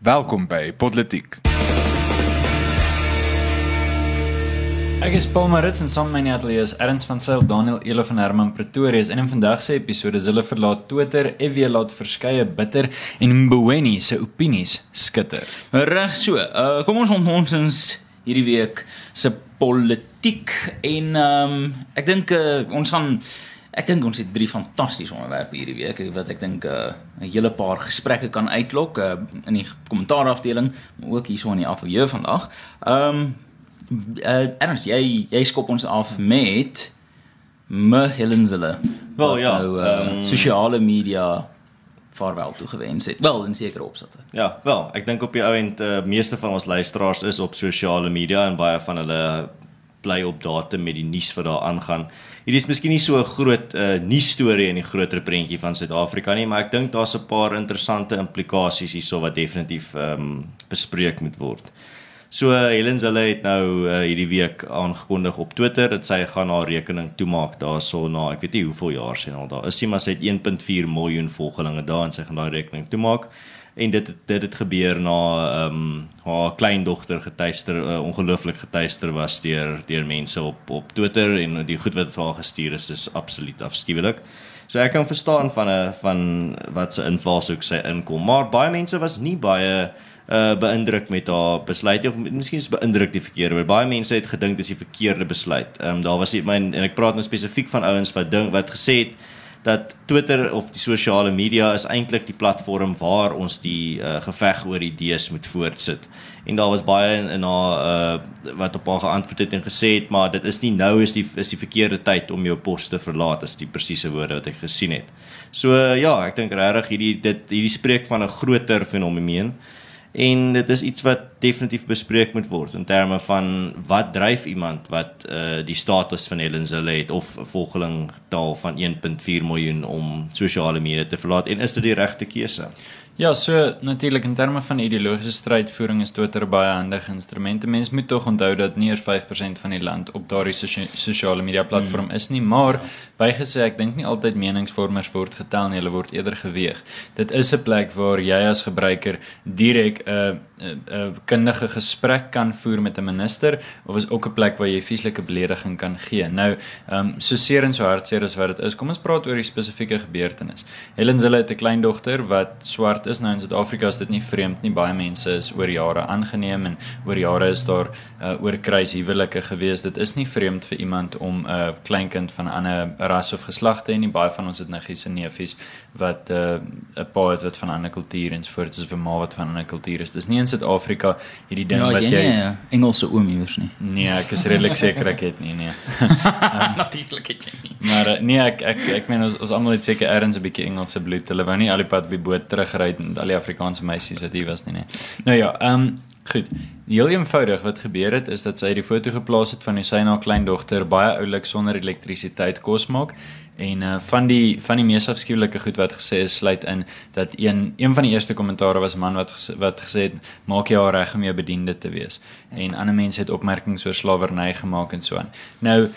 Welkom by Politiek. Ek is Paul Marits en saam met my ateljee is Erns van Sail, Daniel Elo van Herman Pretoria en in vandag se episode hulle verlaat Twitter, FW laat verskeie bitter en Mboweni se opinies skitter. Reg so. Uh kom ons ons ons hierdie week se politiek en ehm um, ek dink uh, ons gaan ek dink ons het drie fantastiese onderwerpe hierdie week wat ek dink 'n uh, hele paar gesprekke kan uitlok uh, in die kommentaarafdeling, maar ook hierso in die ateljee vandag. Ehm um, uh, Ernst, jy jy skop ons af met me Helen Zille. Wel ja, nou, uh, um, sosiale media vaarwel toegewens het. Wel in sekere opsigte. Ja, wel, ek dink op die ou end uh, meeste van ons luisteraars is op sosiale media en baie van hulle bly op datum met die nuus wat daar aangaan. Hierdie is miskien nie so 'n groot uh, nuusstorie in die groter prentjie van Suid-Afrika nie, maar ek dink daar's 'n paar interessante implikasies hierso wat definitief ehm um, bespreek moet word. So Helen hulle het nou uh, hierdie week aangekondig op Twitter dat sy gaan haar rekening toemaak daarso na ek weet nie hoeveel jaar sy al daar is. Sy maar sy het 1.4 miljoen volgelinge daar en sy gaan daai rekening toemaak. En dit dit het gebeur na ehm um, haar kleindogter getuister uh, ongelooflik getuister was deur deur mense op op Twitter en die goed wat vir haar gestuur is is absoluut afskuwelik. So ek kan verstaan van 'n van wat se invalshoek sy inkom, maar baie mense was nie baie uh beïndruk met haar besluit of miskien is beïndruk die verkeerde woord. Baie mense het gedink dis die verkeerde besluit. Ehm um, daar was my en ek praat nou spesifiek van ouens wat ding wat gesê het dat Twitter of die sosiale media is eintlik die platform waar ons die uh, geveg oor idees moet voortsit. En daar was baie in, in haar uh wat op haar geantwoord het en gesê het maar dit is nie nou is die is die verkeerde tyd om jou pos te verlaat as die presiese woorde wat ek gesien het. So uh, ja, ek dink regtig hierdie dit hierdie spreek van 'n groter fenomeen en dit is iets wat definitief bespreek moet word in terme van wat dryf iemand wat uh die status van Helen Zille het of 'n volgeling taal van 1.4 miljoen om sosiale media te verlaat en is dit die regte keuse? Ja, so natuurlik in terme van ideologiese strydvoering is Twitter baie handige instrument. Mense moet tog onthou dat nie eers 5% van die land op daardie sosiale media platform mm. is nie, maar bygesê ek dink nie altyd meningsvormers word getel nie, hulle word eerder geweeg. Dit is 'n plek waar jy as gebruiker direk 'n uh, 'n kundige gesprek kan voer met 'n minister of is ook 'n plek waar jy vieslike belediging kan gee. Nou, ehm um, so seer en so hartseer as wat dit is, kom ons praat oor die spesifieke gebeurtenis. Helen Zille het 'n kleindogter wat swart is nou in Suid-Afrika, is dit nie vreemd nie. Baie mense is oor jare aangeneem en oor jare is daar uh, oor kruishuwelike gewees. Dit is nie vreemd vir iemand om 'n uh, kleinkind van 'n ander ras of geslag te hê nie. Baie van ons het niggies en neefies wat 'n uh, 'n pa het wat van 'n ander kultuur en sovoorts is vir ma wat van 'n ander kultuur is. Dis nie Suid-Afrika hierdie ding ja, wat jy Ja, nee, Engelse oom iewers nie. Nee, ek is redelik seker ek het nie, nee. Natuurlik het jy nie. Maar eh, nee, ek ek ek meen ons ons almal het seker ergens 'n bietjie Engelse bloed. Hulle wou nie al die pad by boot terugry met al die Afrikaanse meisies wat hier was nie, nee. Nou ja, ehm um, goed. Heel eenvoudig wat gebeur het is dat sy die foto geplaas het van sy sy na kleindogter baie oulik sonder elektrisiteit kos maak En uh van die van die mees afskuwelike goed wat gesê is sluit in dat een een van die eerste kommentare was 'n man wat wat gesê het maak jy haar reg om jou bediende te wees. En ander mense het opmerkings oor slawerny gemaak en so aan. Nou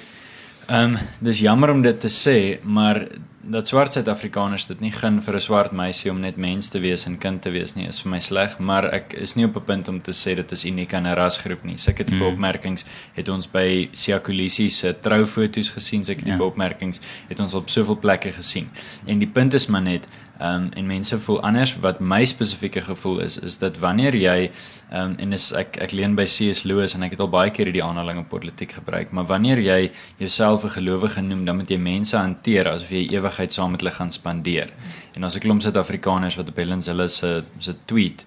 ehm um, dis jammer om dit te sê, maar dat swart Suid-Afrikaners dit nie gun vir 'n swart meisie om net mens te wees en kind te wees nie is vir my sleg, maar ek is nie op 'n punt om te sê dit is uniek aan 'n rasgroep nie. Sulke tipe mm. opmerkings het ons by Siakulisi se troufoto's gesien, sulke tipe ja. opmerkings het ons op soveel plekke gesien. En die punt is maar net um, en mense voel anders wat my spesifieke gevoel is is dat wanneer jy um, en is ek ek leen by CS Lewis en ek het al baie keer hierdie aanhaling in politiek gebruik, maar wanneer jy jouself 'n gelowige noem, dan moet jy mense hanteer asof jy ewigheid saam met hulle gaan spandeer. En as ek klomp Suid-Afrikaners wat op hulle se se tweet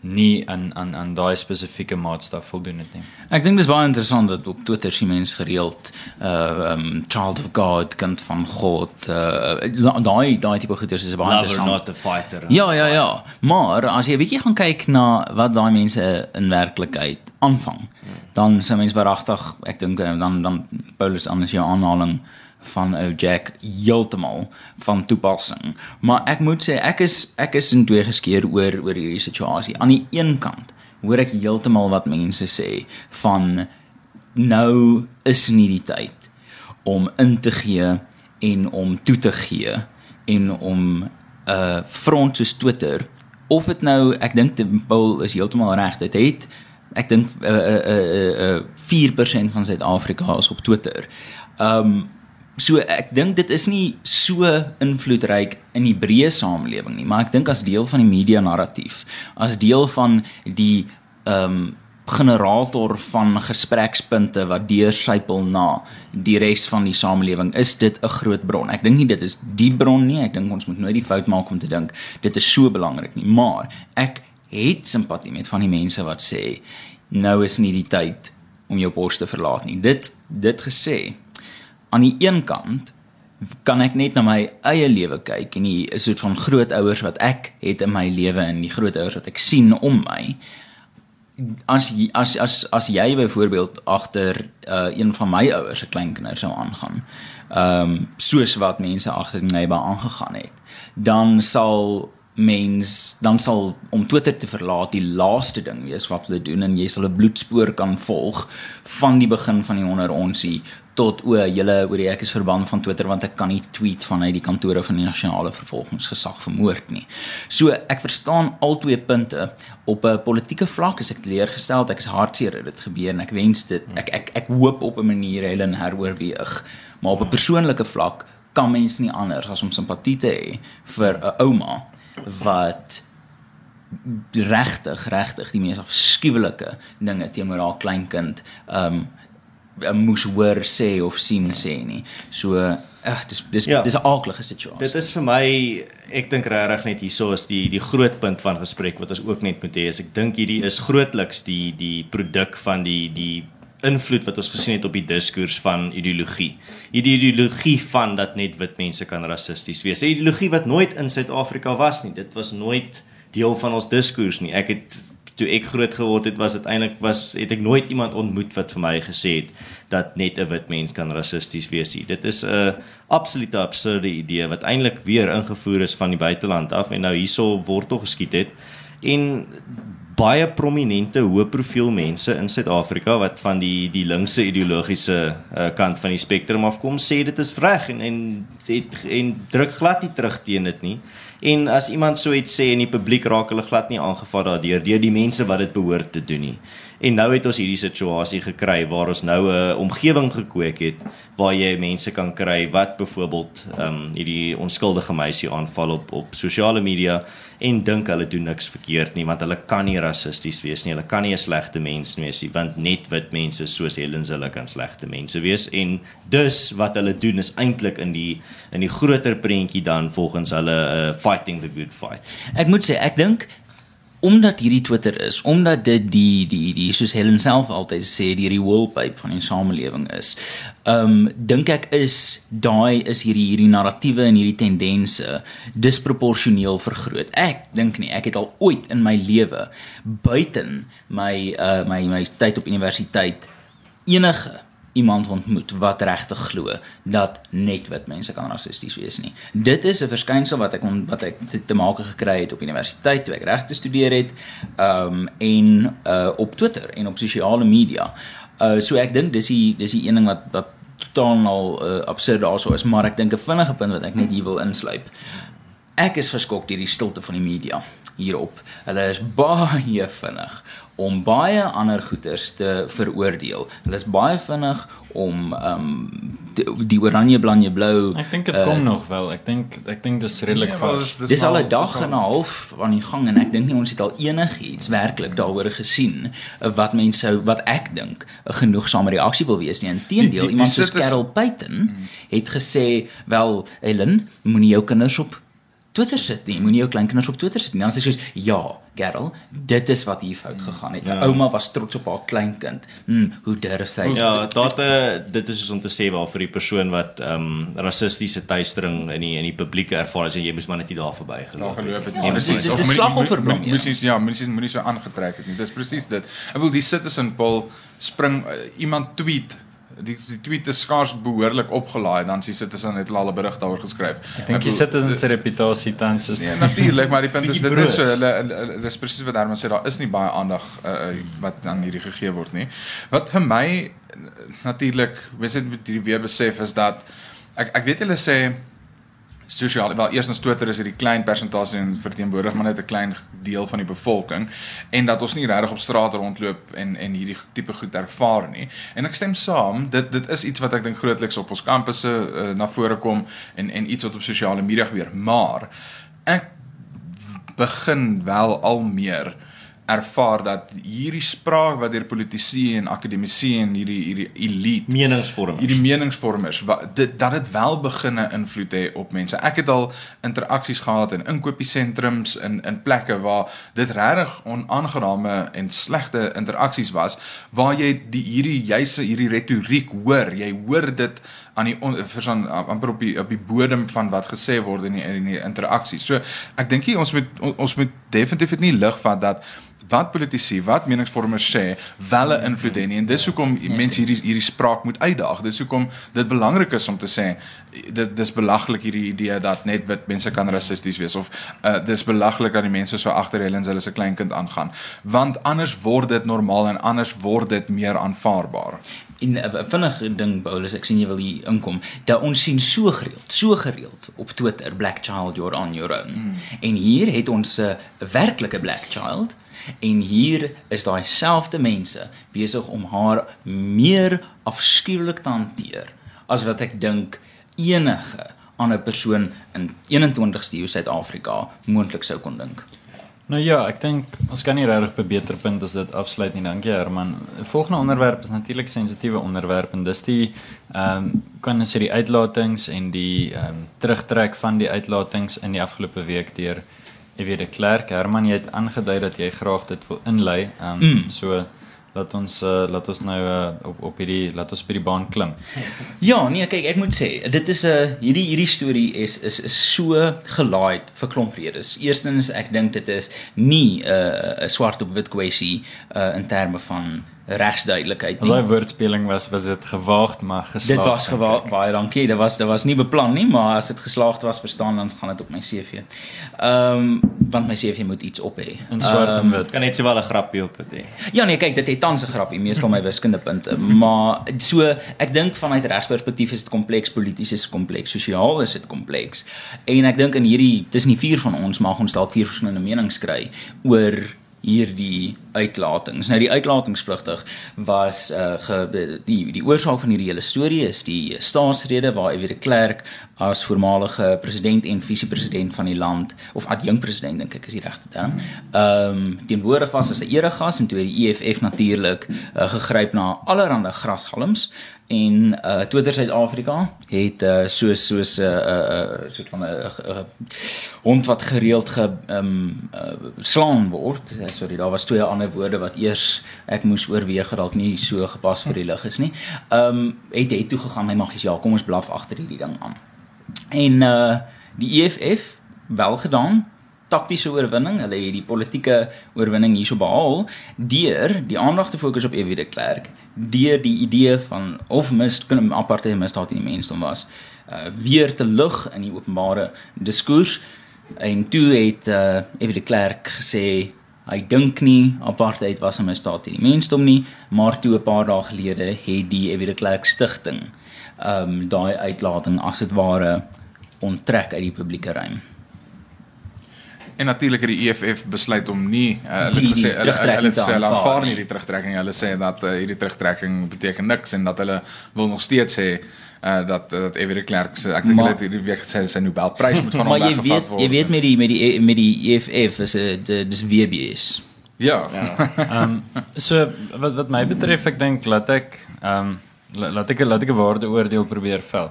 nie aan aan aan daai spesifieke maatstaf voldoen het nie. Ek dink dis baie interessant dat op Twitter sien mense gereeld uh um child of god kind van God uh daai daai tipe goeders is baie interessant. Never not a fighter. Ja ja ja. Maar as jy 'n bietjie gaan kyk na wat daai mense in werklikheid aanvang, dan sê mense waaragtig, ek dink dan dan Paulus anders jou aanhaling van ou Jack heeltemal van toepassing. Maar ek moet sê ek is ek is in twee geskeer oor oor hierdie situasie. Aan die een kant hoor ek heeltemal wat mense sê van nou is nie die tyd om in te gee en om toe te gee en om 'n uh, front soos Twitter of dit nou ek dink Paul is heeltemal reg. Dit het ek dink uh, uh, uh, uh, 4% van Suid-Afrika is op Twitter. Um so ek dink dit is nie so invloedryk in die breë samelewing nie, maar ek dink as deel van die media narratief, as deel van die um generator van gesprekspunte wat deursypel na die res van die samelewing is dit 'n groot bron. Ek dink nie dit is die bron nie. Ek dink ons moet nooit die fout maak om te dink dit is so belangrik nie, maar ek het simpatie met van die mense wat sê nou is nie die tyd om jou pos te verlaat nie. Dit dit gesê aan die een kant kan ek net na my eie lewe kyk en die soort van grootouers wat ek het in my lewe en die grootouers wat ek sien om my as as as as jy byvoorbeeld agter uh, een van my ouers se kleinkinders sou aangaan. Ehm um, soos wat mense agter my by aangegaan het, dan sal mens dan sal om Twitter te verlaat die laaste ding wees wat hulle doen en jy sal 'n bloedspoor kan volg van die begin van die onder onsie tot o, julle oor ek is verband van Twitter want ek kan nie tweet vanuit die kantore van die nasionale vervolgingsgesag vermoord nie. So ek verstaan al twee punte. Op 'n politieke vlak is ek teleurgestel, ek is hartseer dat dit gebeur en ek wens dit ek ek ek hoop op 'n manier hulle heroorweeg, maar op 'n persoonlike vlak kan mens nie anders as om simpatie te hê vir 'n ouma wat regtig regtig die mees afskuwelike dinge teenoor haar kleinkind um moes hoor sê of sien sê nie. So ag dis dis ja, dis 'n aardige situasie. Dit is vir my ek dink regtig net hierso is die die groot punt van gesprek wat ons ook net moet hê is ek dink hierdie is grootliks die die produk van die die invloed wat ons gesien het op die diskurs van ideologie. Hierdie ideologie van dat net wit mense kan rassisties wees. 'n Ideologie wat nooit in Suid-Afrika was nie. Dit was nooit deel van ons diskurs nie. Ek het toe ek groot geword het was dit eintlik was het ek nooit iemand ontmoet wat vir my gesê het dat net 'n wit mens kan rassisties wees nie. Dit is 'n absolute absurde idee wat eintlik weer ingevoer is van die buiteland af en nou hierso wortel geskiet het. En baie prominente hoë profiel mense in Suid-Afrika wat van die die linkse ideologiese uh, kant van die spektrum afkom sê dit is reg en en het en druk glad nie terug teen dit nie. En as iemand so iets sê in die publiek raak hulle glad nie aangevat daardeur deur die mense wat dit behoort te doen nie. En nou het ons hierdie situasie gekry waar ons nou 'n omgewing gekweek het waar jy mense kan kry wat byvoorbeeld ehm um, hierdie onskuldige meisie aanval op op sosiale media en dink hulle doen niks verkeerd nie want hulle kan nie rassisties wees nie. Hulle kan nie 'n slegte mens wees nie want net wit mense soos Helen hulle kan slegte mense wees en dus wat hulle doen is eintlik in die in die groter prentjie dan volgens hulle uh, fighting the good fight. Ek moet sê ek dink omdat hierdie Twitter is, omdat dit die die die soos Helen self altyd sê die wallpaper van die samelewing is. Um, dink ek is daai is hierdie hierdie narratiewe en hierdie tendense disproporsioneel vergroot. Ek dink nie ek het al ooit in my lewe buiten my uh my my tyd op universiteit enige iemand ontmoet wat regtig glo dat net wit mense kan rassisties wees nie. Dit is 'n verskynsel wat ek on, wat ek te, te maak gekry het op universiteit toe ek regte studeer het, ehm um, en uh op Twitter en op sosiale media. Uh so ek dink dis die dis die een ding wat wat totaal al uh, absurd daarso is, maar ek dink 'n vinnige punt wat ek net hier wil insluip. Ek is geskok deur die stilte van die media hierop. Hulle is baie vinnig om baie ander goeters te veroordeel. Hulle is baie vinnig om ehm um, die, die oranje blanje blou. Ek dink dit uh, kom nog wel. Ek dink ek dink dis redelik nee, vas. Dis, dis al 'n dag en 'n half aan die gang en ek dink nie ons het al enigiets werklik daaroor gesien uh, wat mense wat ek dink 'n genoegsame reaksie wil wees nie. Inteendeel, iemand soos Carol Payton hmm. het gesê, "Wel, Ellen, moenie jou kinders op Twitter sit nie. Moenie jou kleinkinders op Twitter sit nie. Dan sê jy soos ja, Gerald, dit is wat hier fout gegaan het. Ja. Ouma was trots op haar kleinkind. Hm, hoe durf sy? Ja, dit dit is soos om te sê waar vir die persoon wat ehm um, rassistiese tuistering in die in die publieke ervaar en jy moes maar net nie daar verby geloop het. Daar geloop het. Ja, presies. Dit is slagoffer bring. Moes jy ja, moes jy moenie so aangetrek het nie. Dis presies dit. Ek wil die citizen poll spring uh, iemand tweet die die tweet is skaars behoorlik opgelaai dan sien Citizen het al 'n berig daaroor geskryf. Ek dink die Citizen se reputasie tans is Nee, natuurlik, maar die punt is dit is so hulle dis presies wat Herman sê daar is nie baie aandag uh, wat aan hierdie gegee word nie. Wat vir my natuurlik, mens het dit weer besef is dat ek ek weet hulle sê sosiale wel eerstens Twitter is hierdie klein persentasie en verteenwoordig maar net 'n klein deel van die bevolking en dat ons nie regtig op straat rondloop en en hierdie tipe goed ervaar nie. En ek stem saam, dit dit is iets wat ek dink grootliks op ons kampusse uh, na vore kom en en iets wat op sosiale media gebeur, maar ek begin wel al meer ervaar dat hierdie spraak wat deur politici en akademici en hierdie hierdie elite meningsvormers hierdie meningsvormers wat dit dat dit wel beginne invloed hê op mense. Ek het al interaksies gehad in inkopiesentrums in in plekke waar dit regtig onaangename en slegte interaksies was waar jy die hierdie jyse hierdie retoriek hoor. Jy hoor dit aan die verstaan amper op die op die bodem van wat gesê word in die in die interaksies. So ek dink ons moet ons moet definitief dit nie lig vat dat wat politici, wat meningsvormers sê, wel 'n invloed het nie en dis hoekom mense hierdie hierdie spraak moet uitdaag. Dis hoekom dit belangrik is om te sê dit dis belaglik hierdie idee dat net wit mense kan rassisties wees of uh, dis belaglik dat die mense so agter hulle en hulle se kleinkind aangaan, want anders word dit normaal en anders word dit meer aanvaarbaar. En 'n uh, vinnige ding Paulus, ek sien jy wil hier inkom. Dat ons sien so gereeld, so gereeld op Twitter Black Child you're on your own. Mm. En hier het ons 'n uh, werklike Black Child en hier is daai selfde mense besig om haar meer afskuwelik te hanteer as wat ek dink enige ander persoon in 21ste eeu Suid-Afrika moontlik sou kon dink. Nou ja, ek dink ons kan nie regtig op 'n beter punt as dit afsluit nie. Dankie Herman. Volgende onderwerp is natuurlik sensitiewe onderwerp en dis die ehm um, kan ons sê die uitlatings en die ehm um, terugtrek van die uitlatings in die afgelope week deur Ek weet ek Klerk Herman jy het aangedui dat jy graag dit wil inlei. Ehm um, mm. so laat ons uh, laat ons nou uh, op op hierdie laat ons by die baan klim. Ja, nee, kyk, ek moet sê, dit is 'n uh, hierdie hierdie storie is is is so gelaai vir klomp redes. Eerstens, ek dink dit is nie 'n uh, 'n swart op wit kwessie uh, in terme van regsduidelikheid. As daai woordspeling was, was dit gewaagd maar geslaagd. Dit was gewaagd, baie dankie. Dit was dit was nie beplan nie, maar as dit geslaagd was, verstaan dan gaan dit op my CV. Ehm um, want my CV moet iets op hê. In swart um, en ehm, wit. Kan net sowel 'n grappie op dit hê. Ja nee, kyk, dit het tans 'n grappie, meestal my wiskundepunte, maar so ek dink vanuit regsperspektief is dit kompleks, polities is kompleks, sosiaal is dit kompleks. En ek dink in hierdie tussen die vier van ons mag ons dalk vier verskillende menings kry oor hierdie uitlatings. Nou die uitlatingsvlugtig was uh ge, die die oorsaak van hierdie hele storie is die staatsrede waar Ewie de Klerk as voormalige president en visiepresident van die land of adjunk president dink ek is die regte term. Ehm um, teenwoordig was as 'n eregas en toe die EFF natuurlik uh, gegryp na allerlei grashalms en uh Twitter Suid-Afrika het uh soos soos 'n uh, uh, uh, soort van 'n uh, uh, hond wat gereeld ge um uh, slaan word. Sorry, daar was twee ander woorde wat eers ek moes oorweeg dalk nie so gepas vir die lig is nie. Um het het toe gegaan my magies ja, kom ons blaf agter hierdie ding aan. En uh die EFF wel gedaan taktiese oorwinning. Hulle het die politieke oorwinning hierso behaal deur die aandag te fokus op Ewie de Klerk, deur die idee van of mis kan apartheid misdaad in die mensdom was, uh, weer te lig in die openbare diskurs. En toe het uh, Ewie de Klerk gesê hy dink nie apartheid was 'n misdaad in die mensdom nie, maar toe 'n paar dae gelede het die Ewie de Klerk stigting ehm um, daai uitlating as dit ware onttrek uit die publieke ruimte. En natuurlik het die EFF besluit om nie uh, hulle het gesê hulle hulle sê hulle aanvaar nie die terugtrekking. Hulle sê dat uh, hierdie terugtrekking beteken niks en dat hulle wil nog steeds sê uh, dat dat Evie de Klerk se ek dink hulle het hierdie week gesê sy Nobelprys moet van hom weggevat word. Maar jy weet jy weet met die met die met die EFF is dit dis WBS. Ja. ja. Ehm um, so wat wat my betref ek dink laat ek ehm um, laat ek laat ek 'n waardeoordeel probeer vel.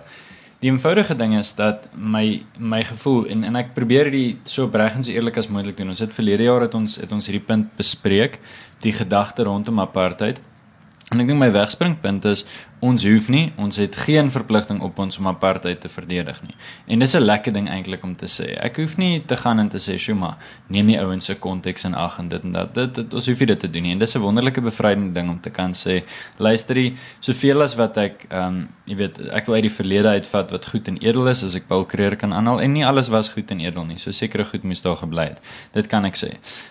Die eenvoudige ding is dat my my gevoel en en ek probeer dit so opreg en so eerlik as moontlik doen. Ons het verlede jaar het ons het ons hierdie punt bespreek, die gedagte rondom apartheid. En ek dink my wegspringpunt is ons hoef nie, ons het geen verpligting op ons om apartheid te verdedig nie. En dis 'n lekker ding eintlik om te sê. Ek hoef nie te gaan en te sê, "Shuma, neem die ouens se konteks in ag en dit en dat." Dit, dit ons hoef nie dit te doen nie. En dis 'n wonderlike bevrydende ding om te kan sê, "Luisterie, soveel as wat ek ehm um, jy weet, ek wil uit die verlede uitvat wat goed en edel is as ek Paul Creer kan aanhaal en nie alles was goed en edel nie. So sekere goed moes daar gebly het. Dit kan ek sê.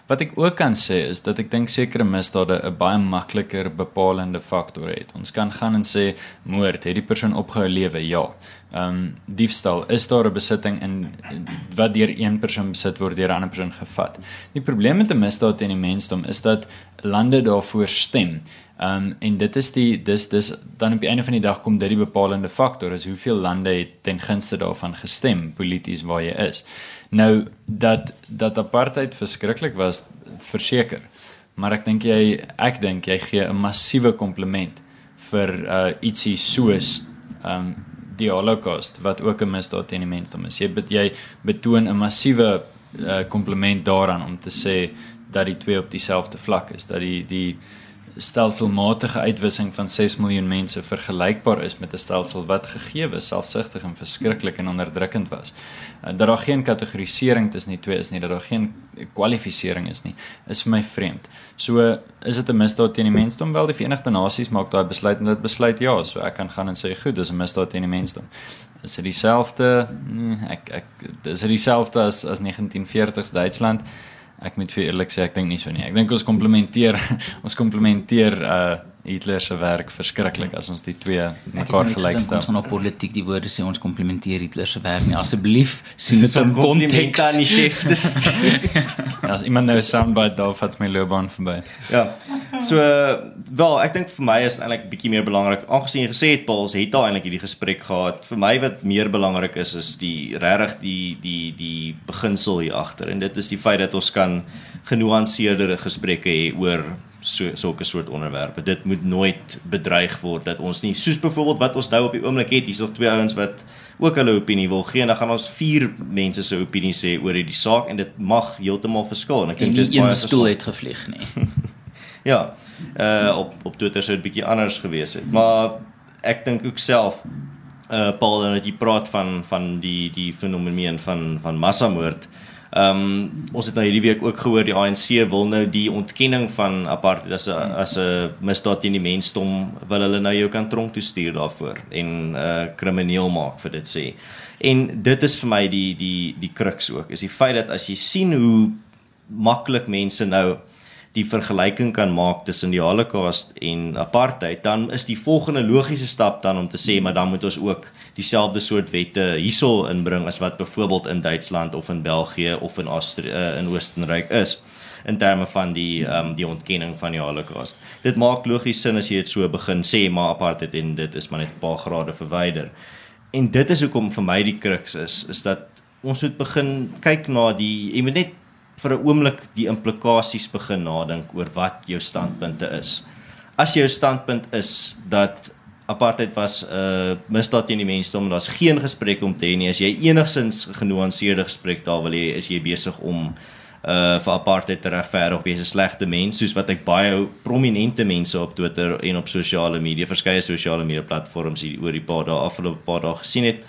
Wat ek ook kan sê is dat ek dink sekere misdade 'n baie makliker bepalende faktor het. Ons kan gaan en sê sê moord, het die persoon opgehou lewe? Ja. Ehm um, diefstal, is daar 'n besitting in wat deur een persoon besit word deur 'n ander persoon gevat? Die probleem met 'n misdaad teen die mensdom is dat lande daarvoor stem. Ehm um, en dit is die dis dis dan op die einde van die dag kom dit die bepalende faktor is hoeveel lande het ten gunste daarvan gestem polities waar jy is. Nou dat dat apartheid verskriklik was verseker. Maar ek dink jy ek dink jy gee 'n massiewe kompliment vir uh ietsie soos ehm um, die Holocaust wat ook 'n misdaad teen die mensdom is. Jy jy betoon 'n massiewe uh kompliment daaraan om te sê dat die twee op dieselfde vlak is, dat die die stelselmatige uitwissing van 6 miljoen mense vergelykbaar is met 'n stelsel wat gegee was, selfsugtig en verskriklik en onderdrukkend was. Uh, dat daar geen kategorisering tussen die twee is nie, dat daar geen kwalifisering is nie, is vir my vreemd. So is dit 'n misdaad teen die mensdom? Wel die Verenigde Nasies maak daai besluit en dit besluit ja, so ek kan gaan en sê goed, dis 'n misdaad teen die mensdom. Is dit dieselfde? Nee, ek ek is dit dieselfde as as 1940s Duitsland? Ek moet vir eerlik sê ek dink nie so nie. Ek dink ons komplementeer ons komplementeer uh Hitler se werk verskriklik as ons die twee mekaar gelykstel. Ons gaan op politiek die woorde sê ons komplementeer Hitler se werk nie. Asseblief sien dit in konteks aan die chef. ja, as iemand nou soundbite daar vat my loopbaan verby. Ja. So wel, ek dink vir my is eintlik bietjie meer belangrik. Aangesien jy gesê het Paul, het daar eintlik hierdie gesprek gehad. Vir my wat meer belangrik is is die regtig die die die beginsel hier agter en dit is die feit dat ons kan genuanceerdere gesprekke hê oor so sulke soort onderwerpe. Dit moet nooit bedreig word dat ons nie soos byvoorbeeld wat ons nou op die oomblik het, hier's nog twee ouens wat ook hulle opinie wil gee en dan gaan ons vier mense se opinie sê oor hierdie saak en dit mag heeltemal verskil. Ek dink dis baie stoel het gevlieg nie. ja. Uh op op Twitter sou dit bietjie anders gewees het. Maar ek dink ook self uh Paul en dat jy praat van van die die fenomeen van van massamoord. Ehm um, ons het nou hierdie week ook gehoor die ANC wil nou die ontkenning van apartheid as 'n as 'n misdaad teen die mensdom wil hulle nou jou kan tronk toe stuur daarvoor en 'n uh, krimineel maak vir dit sê. En dit is vir my die die die kruks ook. Is die feit dat as jy sien hoe maklik mense nou die vergelyking kan maak tussen die Holocaust en apartheid, dan is die volgende logiese stap dan om te sê maar dan moet ons ook dieselfde soort wette hierso inbring as wat byvoorbeeld in Duitsland of in België of in Austria uh, in Oostenryk is in terme van die ehm um, die ontkenning van die Holocaust. Dit maak logies sin as jy dit so begin sê maar apartheid en dit is maar net 'n paar grade verwyder. En dit is hoekom vir my die kruks is is dat ons moet begin kyk na die jy moet net vir 'n oomblik die implikasies begin nadink oor wat jou standpunte is. As jou standpunt is dat apartheid was 'n uh, misdaad teen die mensdom, daar's geen gesprek om te hê nie. As jy enigsins genuanceerde gesprek daar wil hê, is jy besig om uh vir apartheid te regverdig wees 'n slegte mens soos wat ek baie prominente mense op Twitter en op sosiale media, verskeie sosiale media platforms hier oor die paar dae afgelope paar dae gesien het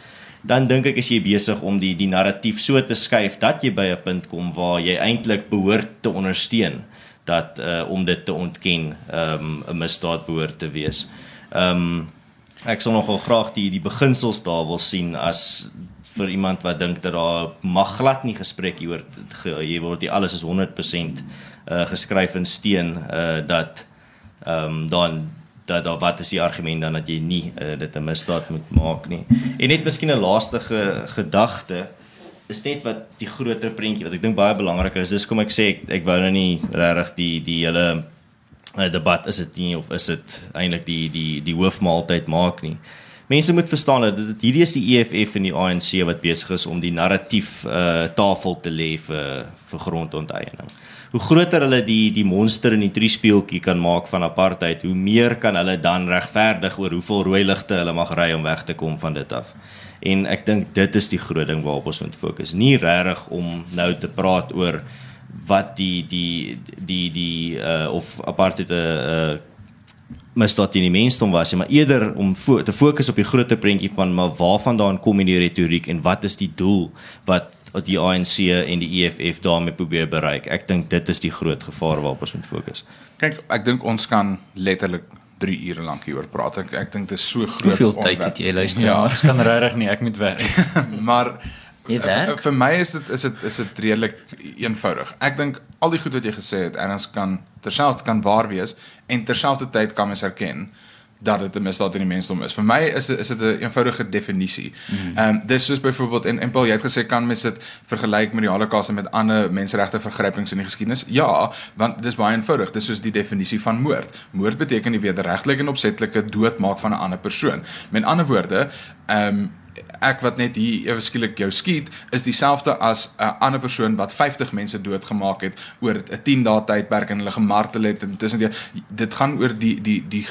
dan dink ek is jy besig om die die narratief so te skuif dat jy by 'n punt kom waar jy eintlik behoort te ondersteun dat uh om dit te ontken um 'n misdaad behoort te wees. Um ek sou nogal graag die die beginsels daar wil sien as vir iemand wat dink dat daar mag glad nie gesprek hieroor jy word jy alles is 100% uh geskryf in steen uh dat um dan dat daar wat is die argument dan dat jy nie uh, dit 'n misdaad moet maak nie. En net miskien 'n laaste ge, gedagte is net wat die groter prentjie wat ek dink baie belangriker is. Dis kom ek sê ek, ek wou nou nie regtig die die hele uh, debat is dit nie of is dit eintlik die die die hoofmaaltyd maak nie. Mense moet verstaan dat dit hierdie is die EFF en die ANC wat besig is om die narratief uh tafel te lê vir vir grondonteeneming hoe groter hulle die die monster in die triespeeltjie kan maak van apartheid, hoe meer kan hulle dan regverdig oor hoeveel rooi ligte hulle mag ry om weg te kom van dit af. En ek dink dit is die groot ding waarop ons moet fokus. Nie regtig om nou te praat oor wat die die die die uh of apartheid 'n uh, uh, misdaad teen die mensdom was, maar eerder om fo te fokus op die groter prentjie van maar waarvandaan kom hierdie retoriek en wat is die doel wat die ANC en die EFF daarmee probeer bereik. Ek dink dit is die groot gevaar waarop ons moet fokus. Kyk, ek dink ons kan letterlik 3 ure lank hieroor praat. Ek ek dink dit is so groot. Hoeveel tyd het jy luister? Ja, ons kan regtig nie, ek moet werk. maar werk? Vir my is dit is dit is dit redelik eenvoudig. Ek dink al die goed wat jy gesê het, en ons kan terselfdertyd kan waar wees en terselfdertyd kan mens erken dat dit 'n misdaad teen die mensdom is. Vir my is dit is dit 'n eenvoudige definisie. Mhm. Ehm um, dis soos byvoorbeeld en en Paul jy het gesê kan mens dit vergelyk met die Holocaust en met ander menseregte vergrypings in die geskiedenis? Ja, want dis baie eenvoudig. Dis soos die definisie van moord. Moord beteken die wederregtelike en opsetlike doodmaak van 'n ander persoon. Met ander woorde, ehm um, ek wat net hier ewe skielik jou skiet is dieselfde as 'n ander persoon wat 50 mense doodgemaak het oor 'n 10 dae tydperk en hulle gemartel het en tussen dit gaan oor die die die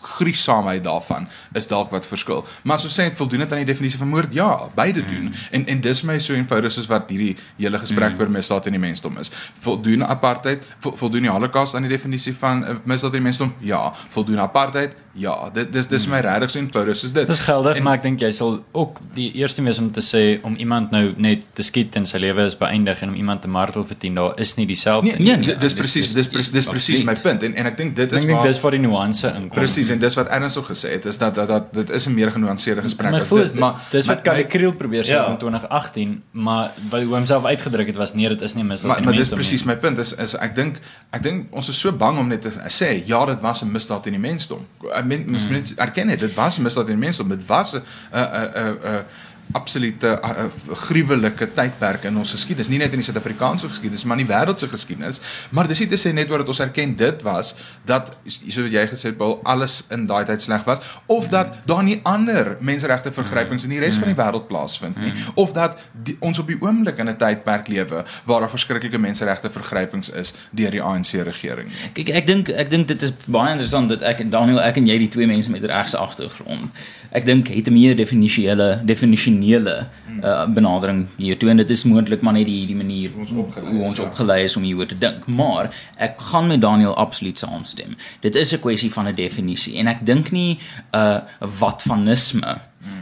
gruisaamheid daarvan is dalk wat verskil. Maar as ons sê voldoen dit aan die definisie van moord? Ja, beide doen. Mm. En en dis my so eenvoudig soos wat hierdie hele gesprek mm. oor misdaad in die mensdom is. Voldoen apartheid vo, voldoen die Holocaust aan die definisie van uh, misdaad in die mensdom? Ja, voldoen apartheid? Ja, dit dis dis my regtig so eenvoudig soos dit. Dis geldig, en, maar ek dink jy sal ook die eerste wees om te sê om iemand nou net te skiet en sy lewe is beëindig en om iemand te martel vir 10 dae is nie dieselfde nee, nie. Nee, nee, dis presies dis presies dis presies my punt en en ek dink dit is waar dis vir die nuance inkom. Presies en dis wat Ernst ook gesê het is dat dat, dat dit is 'n meer genuanceerde gesprek as dit maar dis wat Kyle Kriel probeer sê ja. in 2018 maar wat hy homself uitgedruk het was nee dit is nie misdaad maar, maar dis presies my punt is is ek dink ek dink ons is so bang om net te sê ja dit was 'n misdaad in die mensdom ek meen ons mm. moet erken dit was 'n misdaad in die mensdom dit was 'n 'n 'n 'n absolute uh, gruwelike tydperk in ons geskiedenis, nie net in die Suid-Afrikaanse geskiedenis, maar in die wêreldse geskiedenis. Maar dis nie te sê net oor dat ons erken dit was dat so wat jy gesê het, Paul, alles in daai tyd sleg was. Of dat daar nie ander menseregte vergrypings in die res van die wêreld plaasvind nie. Of dat die, ons op die oomblik in 'n tydperk lewe waar daar verskriklike menseregte vergrypings is deur die ANC regering. Kyk, ek dink ek dink dit is baie interessant dat ek en Daniel, ek en jy die twee mense met regse agtergrond ek dink het 'n meer definisionele definisionele uh, benadering hiertoe en dit is moontlik maar net die die manier ons hoe ons ja. opgelei is om hieroor te dink. Maar ek gaan met Daniel absoluut saamstem. Dit is 'n kwessie van 'n definisie. En ek dink nie 'n uh, wat vanisme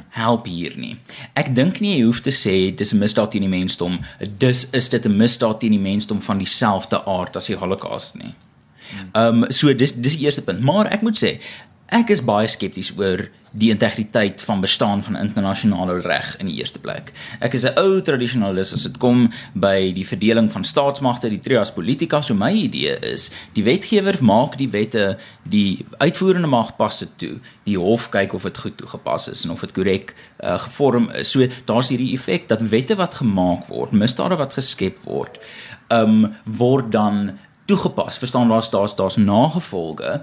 help hier nie. Ek dink nie jy hoef te sê dis 'n misdaad teen die mensdom, dis is dit 'n misdaad teen die mensdom van dieselfde aard as die Holocaust nie. Ehm um, so dis dis die eerste punt, maar ek moet sê ek is baie skepties oor die integriteit van bestaan van internasionale reg in die eerste plek. Ek is 'n ou tradisionalis as dit kom by die verdeling van staatsmagte, die trias politica, so my idee is, die wetgewer maak die wette, die uitvoerende mag pas dit toe. Die hof kyk of dit goed toegepas is en of dit korrek uh, gevorm is. So daar's hierdie effek dat wette wat gemaak word, misdade wat geskep word, um word dan toegepas. Verstaan daar's daar's daar's nagevolge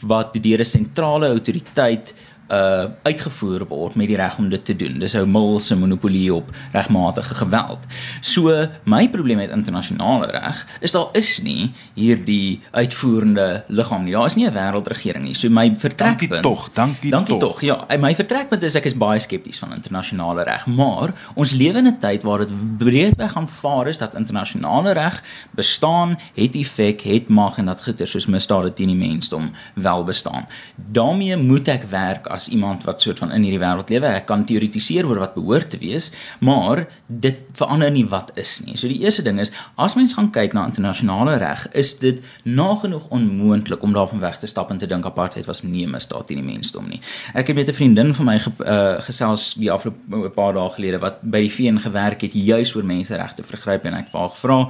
wat deur 'n sentrale autoriteit uh uitgevoer word met die reg om dit te doen. Dis ou mil se monopolie op regmatige geweld. So my probleem met internasionale reg is daar is nie hierdie uitvoerende liggaam nie. Daar is nie 'n wêreldregering nie. So my vertrekpunt Dankie tog, dankie, dankie tog. Ja, my vertrekpunt is ek is baie skepties van internasionale reg, maar ons lewe in 'n tyd waar dit breedweg aanvaar is dat internasionale reg bestaan, het effek, het mag en dat gitter soos misdade teen die mensdom wel bestaan. daarmee moet ek werk as iemand wat soort van in hierdie wêreld lewe. Ek kan teoretiseer oor wat behoort te wees, maar dit verander nie wat is nie. So die eerste ding is, as mens gaan kyk na internasionale reg, is dit nagenoeg onmoontlik om daarvan weg te stap en te dink apartheid was nie 'n misdaad teen die mensdom nie. Ek het met 'n vriendin van my ge, uh, gesels die afgelope paar dae gelede wat by die VN gewerk het juis oor menseregte vergryp en ek het haar gevra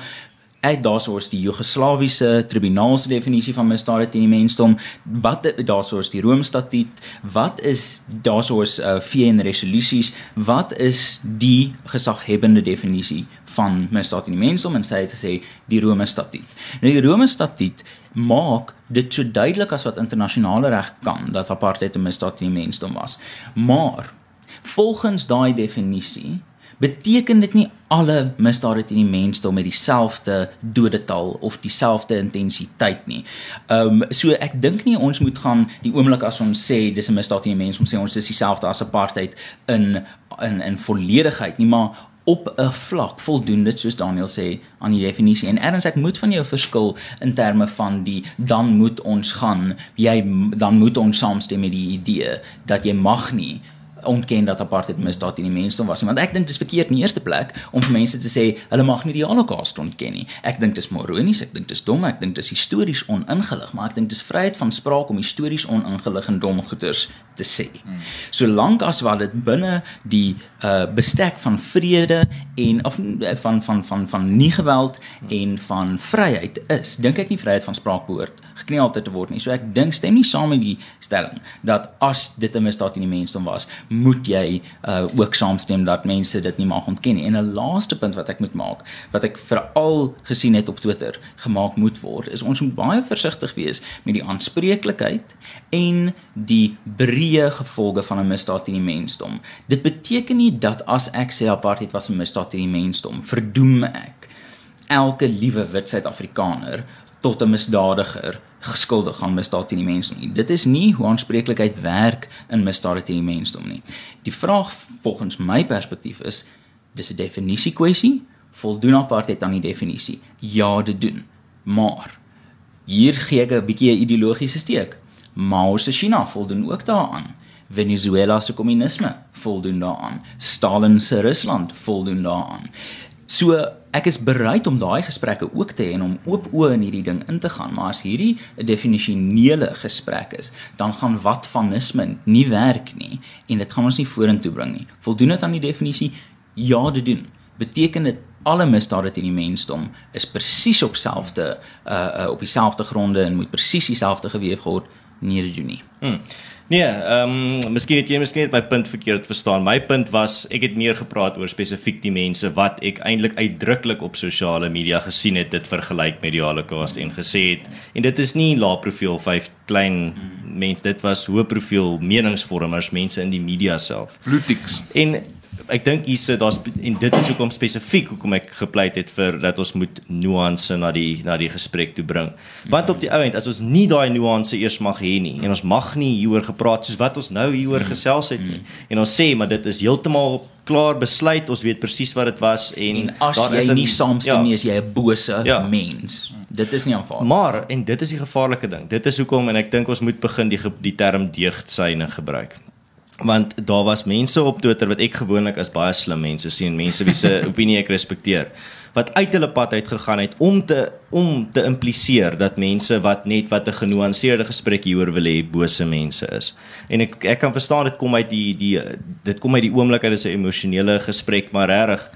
uit daarsoos die Joegoslawiese tribunaal se definisie van misdade teen die mensdom. Wat daarsoos die Rome statuut wat is daarsoos uh, VN resolusies wat is die gesaghebende definisie van misdade teen die mensdom? En sy het gesê die Rome statuut nou die Rome statuut maak dit so duidelik as wat internasionale reg kan dat apartheid 'n misdaad teen die mensdom was. Maar volgens daai definisie beteken dit nie alle misdade teen die mensdom met dieselfde dodetal of dieselfde intensiteit nie. Ehm um, so ek dink nie ons moet gaan die oomblik as ons sê dis 'n misdaad teen die mensdom sê ons dis dieselfde as apartheid in in in volledigheid nie, maar op 'n vlak voldoen dit soos Daniel sê aan die definisie. En erns ek moet van jou verskil in terme van die dan moet ons gaan jy dan moet ons saamstem met die idee dat jy mag nie ontken dat apartheid misdaad in die mensdom was nie, want ek dink dit is verkeerd in die eerste plek om vir mense te sê hulle mag nie die Holocaust ontken nie. Ek dink dit is moronies, ek dink dit is dom, ek dink dit is histories oningelig, maar ek dink dit is vryheid van spraak om histories oningelig en dom goeters te sê. Hmm. Solank as wat dit binne die uh bestek van vrede en of van van van van nie geweld en van vryheid is, dink ek nie vryheid van spraak behoort gekneel altyd te word nie. So ek dink stem nie saam met die stelling dat as dit 'n misdaad in die mensdom was, moet jy uh ook saamstem dat mense dit nie mag ontken nie. En 'n laaste punt wat ek moet maak, wat ek veral gesien het op Twitter gemaak moet word, is ons moet baie versigtig wees met die aanspreeklikheid en die breë gevolge van 'n misdaad in die mensdom. Dit beteken nie dat as ek sê apartheid was 'n misdaad in die mensdom, verdoem ek elke liewe wit Suid-Afrikaner tot 'n misdadiger geskuldig aan misdaad teen die mensdom nie. Dit is nie hoe aanspreeklikheid werk in misdaad teen die mensdom nie. Die vraag volgens my perspektief is dis 'n definisie kwessie. Voldoen apartheid aan die definisie? Ja, dit doen. Maar hier gee ek 'n bietjie 'n ideologiese steek. Mao se China voldoen ook daaraan. Venezuela se kommunisme voldoen daaraan. Stalin se Rusland voldoen daaraan. So ek is bereid om daai gesprekke ook te hê en om oop oë in hierdie ding in te gaan, maar as hierdie 'n definisionele gesprek is, dan gaan wat vanisme nie werk nie en dit gaan ons nie vorentoe bring nie. Voldoen dit aan die definisie? Ja, dit doen. Beteken dit alle misdade teen die mensdom is presies op selfde uh, uh op dieselfde gronde en moet presies dieselfde geweef word? Nee, dit doen nie. Hmm. Nee, ehm um, miskien het jy miskien net my punt verkeerd verstaan. My punt was ek het meer gepraat oor spesifiek die mense wat ek eintlik uitdruklik op sosiale media gesien het dit vergelyk met die Holocaust en gesê het en dit is nie lae profiel vyf klein mense, dit was hoë profiel meningsvormers, mense in die media self. Politieks. En ek dink hier sit daar's en dit is hoekom spesifiek hoekom ek gepleit het vir dat ons moet nuance na die na die gesprek toe bring. Want op die ou end as ons nie daai nuance eers mag hê nie en ons mag nie hieroor gepraat soos wat ons nou hieroor gesels het nie. En ons sê maar dit is heeltemal klaar besluit, ons weet presies wat dit was en, en as jy nie saamstem ja. nie, is jy 'n bose ja. mens. Dit is nie aanvaarbaar. Maar en dit is die gevaarlike ding. Dit is hoekom en ek dink ons moet begin die die term deugdsyne gebruik want daar was mense op Twitter wat ek gewoonlik as baie slim mense sien, mense wie se opinie ek respekteer, wat uit hulle pad uit gegaan het om te om te impliseer dat mense wat net wat 'n genuanceerde gesprek hieroor wil hê, bose mense is. En ek ek kan verstaan dit kom uit die die dit kom uit die oomblik uit 'n emosionele gesprek, maar regtig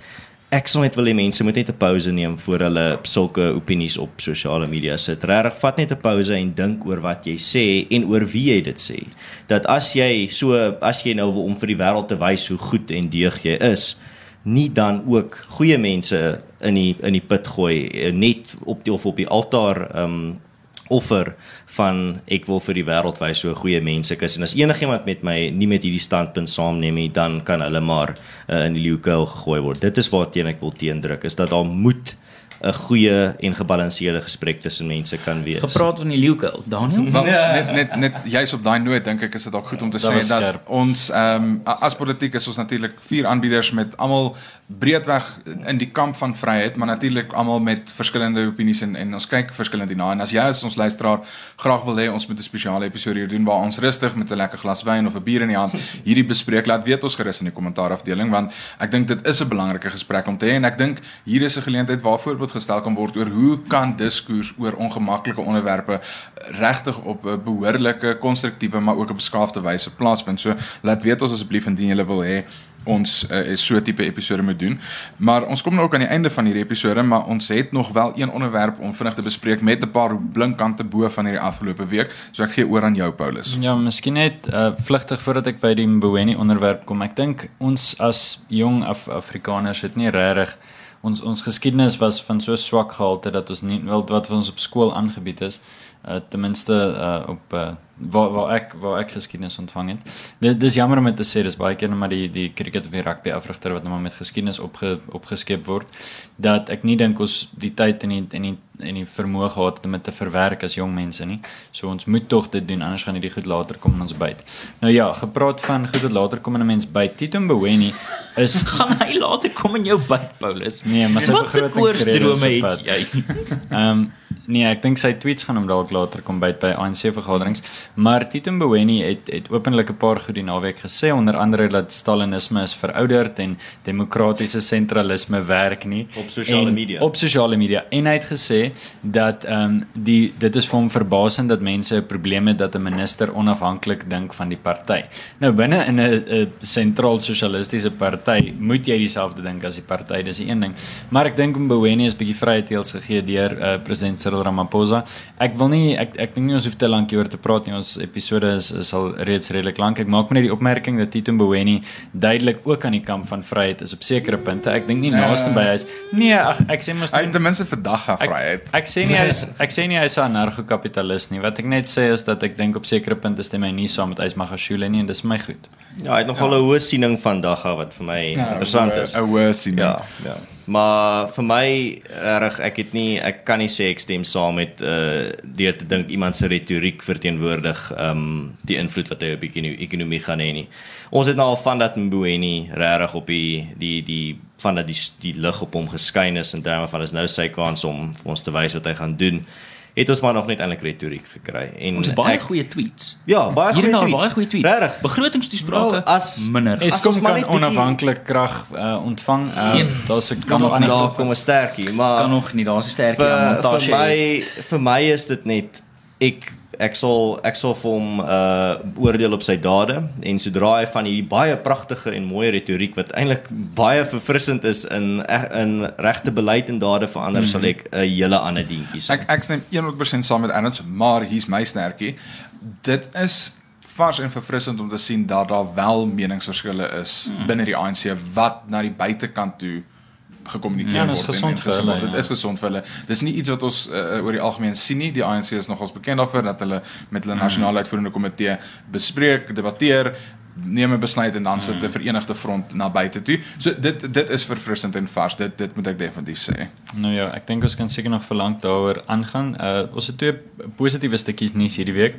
ek sou net wil hê mense moet net 'n pouse neem voor hulle sulke opinies op sosiale media sit. Regtig, vat net 'n pouse en dink oor wat jy sê en oor wie jy dit sê. Dat as jy so as jy nou wil om vir die wêreld te wys hoe goed en deeg jy is, nie dan ook goeie mense in die in die put gooi eh, net op die of op die altaar um offer van ek wil vir die wêreld wys hoe goeie mense is en as enigiemand met my nie met hierdie standpunt saamneem nie dan kan hulle maar uh, in die leeukuil gegooi word. Dit is waarteen ek wil teendruk is dat daar moet 'n goeie en gebalanseerde gesprek tussen mense kan wees. Gepraat van die leeukuil, Daniel? Wel, net net net juist op daai noot dink ek is dit dalk goed om te dat sê dat skerp. ons ehm um, as politiek is ons natuurlik vier aanbieders met almal breedweg in die kamp van vryheid, maar natuurlik almal met verskillende opinies en en ons kyk verskillend hierna. En as jy as ons luisteraar graag wil hê ons moet 'n spesiale episode hier doen waar ons rustig met 'n lekker glas wyn of 'n bier in die hand hierdie bespreek, laat weet ons gerus in die kommentaar afdeling want ek dink dit is 'n belangrike gesprek om te hê en ek dink hier is 'n geleentheid waar gestel kan word oor hoe kan diskurs oor ongemaklike onderwerpe regtig op 'n behoorlike, konstruktiewe maar ook op beskaafde wyse plaasvind. So laat weet ons asseblief indien jy wil hê ons uh, so tipe episode moet doen. Maar ons kom nou ook aan die einde van hierdie episode, maar ons het nog wel een onderwerp om vinnig te bespreek met 'n paar blinkkante bo van hierdie afgelope week. So ek gee oor aan jou Paulus. Ja, miskien net uh, vlugtig voordat ek by die Mboweni onderwerp kom. Ek dink ons as jong Af Afrikaners het nie regtig ons ons geskiedenis was van so swak gehalte dat ons nie wel wat ons op skool aangebied is uh, ten minste uh, op uh, waar waar ek waar ek geskiedenis ontvang het. Dit dis jammer om te sê dis baie keer net maar die die cricket of die rugby afrigter wat nou maar met geskiedenis opge opgeskep word dat ek nie dink ons die tyd en die en die en die vermoë gehad het om dit te verwerk as jong mense nie. So ons moet tog dit doen anders gaan hierdie goed later kom in ons byt. Nou ja, gepraat van goed wat later kom in 'n mens byt. Tito Mboweni is gaan hy later kom in jou byt Paulus. Nee, maar sy begrotingsdrome het jy. Ehm um, Nee, ek dink sy tweets gaan hom dalk later kom by by ANC vergaderings. Maar Tito Mboweni het het openlik 'n paar goed die naweek gesê, onder andere dat Stalinisme is verouderd en demokratiese sentralisme werk nie Op sosiale media. Op sosiale media en hy het gesê dat ehm um, die dit is vir hom verbasend dat mense 'n probleem het dat 'n minister onafhanklik dink van die party. Nou binne in 'n 'n sentraal sosialistiese party moet jy dieselfde dink as die party, dis die een ding. Maar ek dink Mboweni is bietjie vrye teels gegee deur uh, president Cyril Ramaphosa. Ek wil nie ek ek dink nie ons hoef te lank hieroor te praat nie. Ons episode is is al reeds redelik lank. Ek maak maar net die opmerking dat Tito Mboweni duidelik ook aan die kamp van vryheid is op sekere punte. Ek dink nie naaste by hy is. Nee, ag ek sê mos Hy ten minste vandag gaan vryheid. Ek sê nie hy is ek sê nie hy's 'n anarcho-kapitalis nie. Wat ek net sê is dat ek dink op sekere punte stem hy nie saam met Ysmagashule nie en dis vir my goed. Ja, hy het nogal 'n hoë siening van Dagga wat vir my Ja, interessant is. 'n hoë sien. Ja, ja. Maar vir my reg ek het nie ek kan nie sê ek stem saam met uh deur te dink iemand se retoriek verteenwoordig um die invloed wat hy op die ekonomie, gaan hê nie. Ons het nou al van dat Mboweni regtig op die die die van dat die die lig op hom geskyn is in terme van is nou sy kans om vir ons te wys wat hy gaan doen. Het ons maar nog net eintlik retoriek gekry. En Ons het baie ek- goeie tweets. Ja, baie Hier en goeie tweets. baie goeie tweets. Regtig. Begrotingstoesprake Wel, as- minder. As ons maar kan net onafhanklik krag uh, ontvang. Uh, Nee. Daar's ek Kan nog nie daar kom 'n sterkie, maar kan nog nie, daar's 'n sterkie vir, vir montage. my vir my is dit net ek ek sal ek sal vir hom uh oordeel op sy dade en sodra hy van hierdie baie pragtige en mooi retoriek wat eintlik baie verfrissend is in eg- in regte beleid en dade verander mm -hmm. sal ek 'n hele ander dientjie sien. Ek ek stem 100% saam met Ernst, maar hier's my sterkie. Dit is vars en verfrissend om te sien dat daar wel meningsverskille is mm. binne die ANC wat na die buitekant toe gekommunikeer Ja, word. en- gesond en vir gesien hulle. Dit ja. is gesond vir hulle. Dis nie iets wat ons uh, oor die algemeen sien nie. Die ANC is nogals bekend daarvoor dat hulle met hulle nasionale uitvoerende komitee bespreek, debatteer, neem 'n besluit en dan sit 'n verenigde front na buite toe. So dit dit is verfrissend en vars. Dit dit moet ek definitief sê. Nou ja, ek dink ons kan seker nog verlang daaroor aangaan. Uh ons het twee positiewe stukkies nuus hierdie week.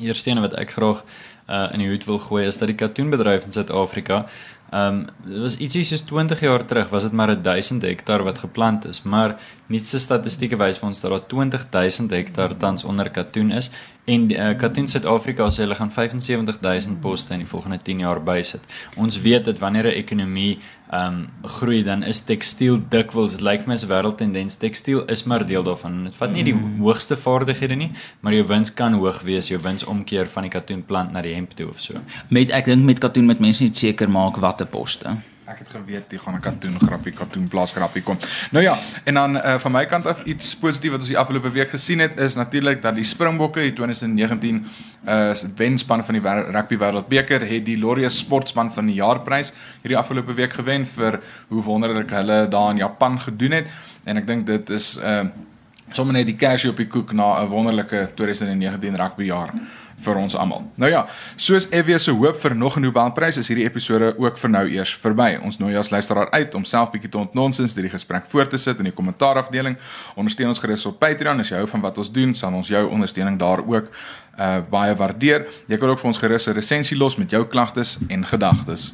Eerste een wat ek graag uh in die hoed wil gooi is dat die katoenbedryf in Suid-Afrika Ehm um, dit was ietsie soos 20 jaar terug was dit maar 1000 hektaar wat geplant is, maar nuutste statistieke wys vir ons dat daar 20000 hektaar tans onder katoen is en uh, Katoen Suid-Afrika sê hulle gaan 75000 poste in die volgende 10 jaar bysit. Ons weet dat wanneer 'n ekonomie um, groei dan is tekstiel dikwels dit lyk vir my as 'n wêreldtendens tekstiel is maar deel daarvan. Dit vat nie die hoogste vaardighede nie, maar jou wins kan hoog wees, jou wins omkeer van die katoenplant na die hemp toe of so. Met ek dink met katoen met mense net seker maak watter poste. Ek het geweet jy gaan 'n katoen grappie, katoen plaas grappie kom. Nou ja, en dan uh, van my kant af iets positief wat ons die afgelope week gesien het is natuurlik dat die Springbokke die 2019 uh wenspan van die rugby wêreldbeker het die Laureus sportsman van die jaarprys hierdie afgelope week gewen vir hoe wonderlik hulle daar in Japan gedoen het en ek dink dit is uh sommer net die kersie op die koek na 'n wonderlike 2019 rugbyjaar vir ons almal. Nou ja, soos EW se hoop vir nog 'n Nobelprys is hierdie episode ook vir nou eers verby. Ons nooi jou as luisteraar uit om self bietjie te ontnonsens deur die gesprek voort te sit in die kommentaarafdeling. Ondersteun ons gerus op Patreon as jy hou van wat ons doen, sal ons jou ondersteuning daar ook uh baie waardeer. Jy kan ook vir ons gerus 'n resensie los met jou klagtes en gedagtes.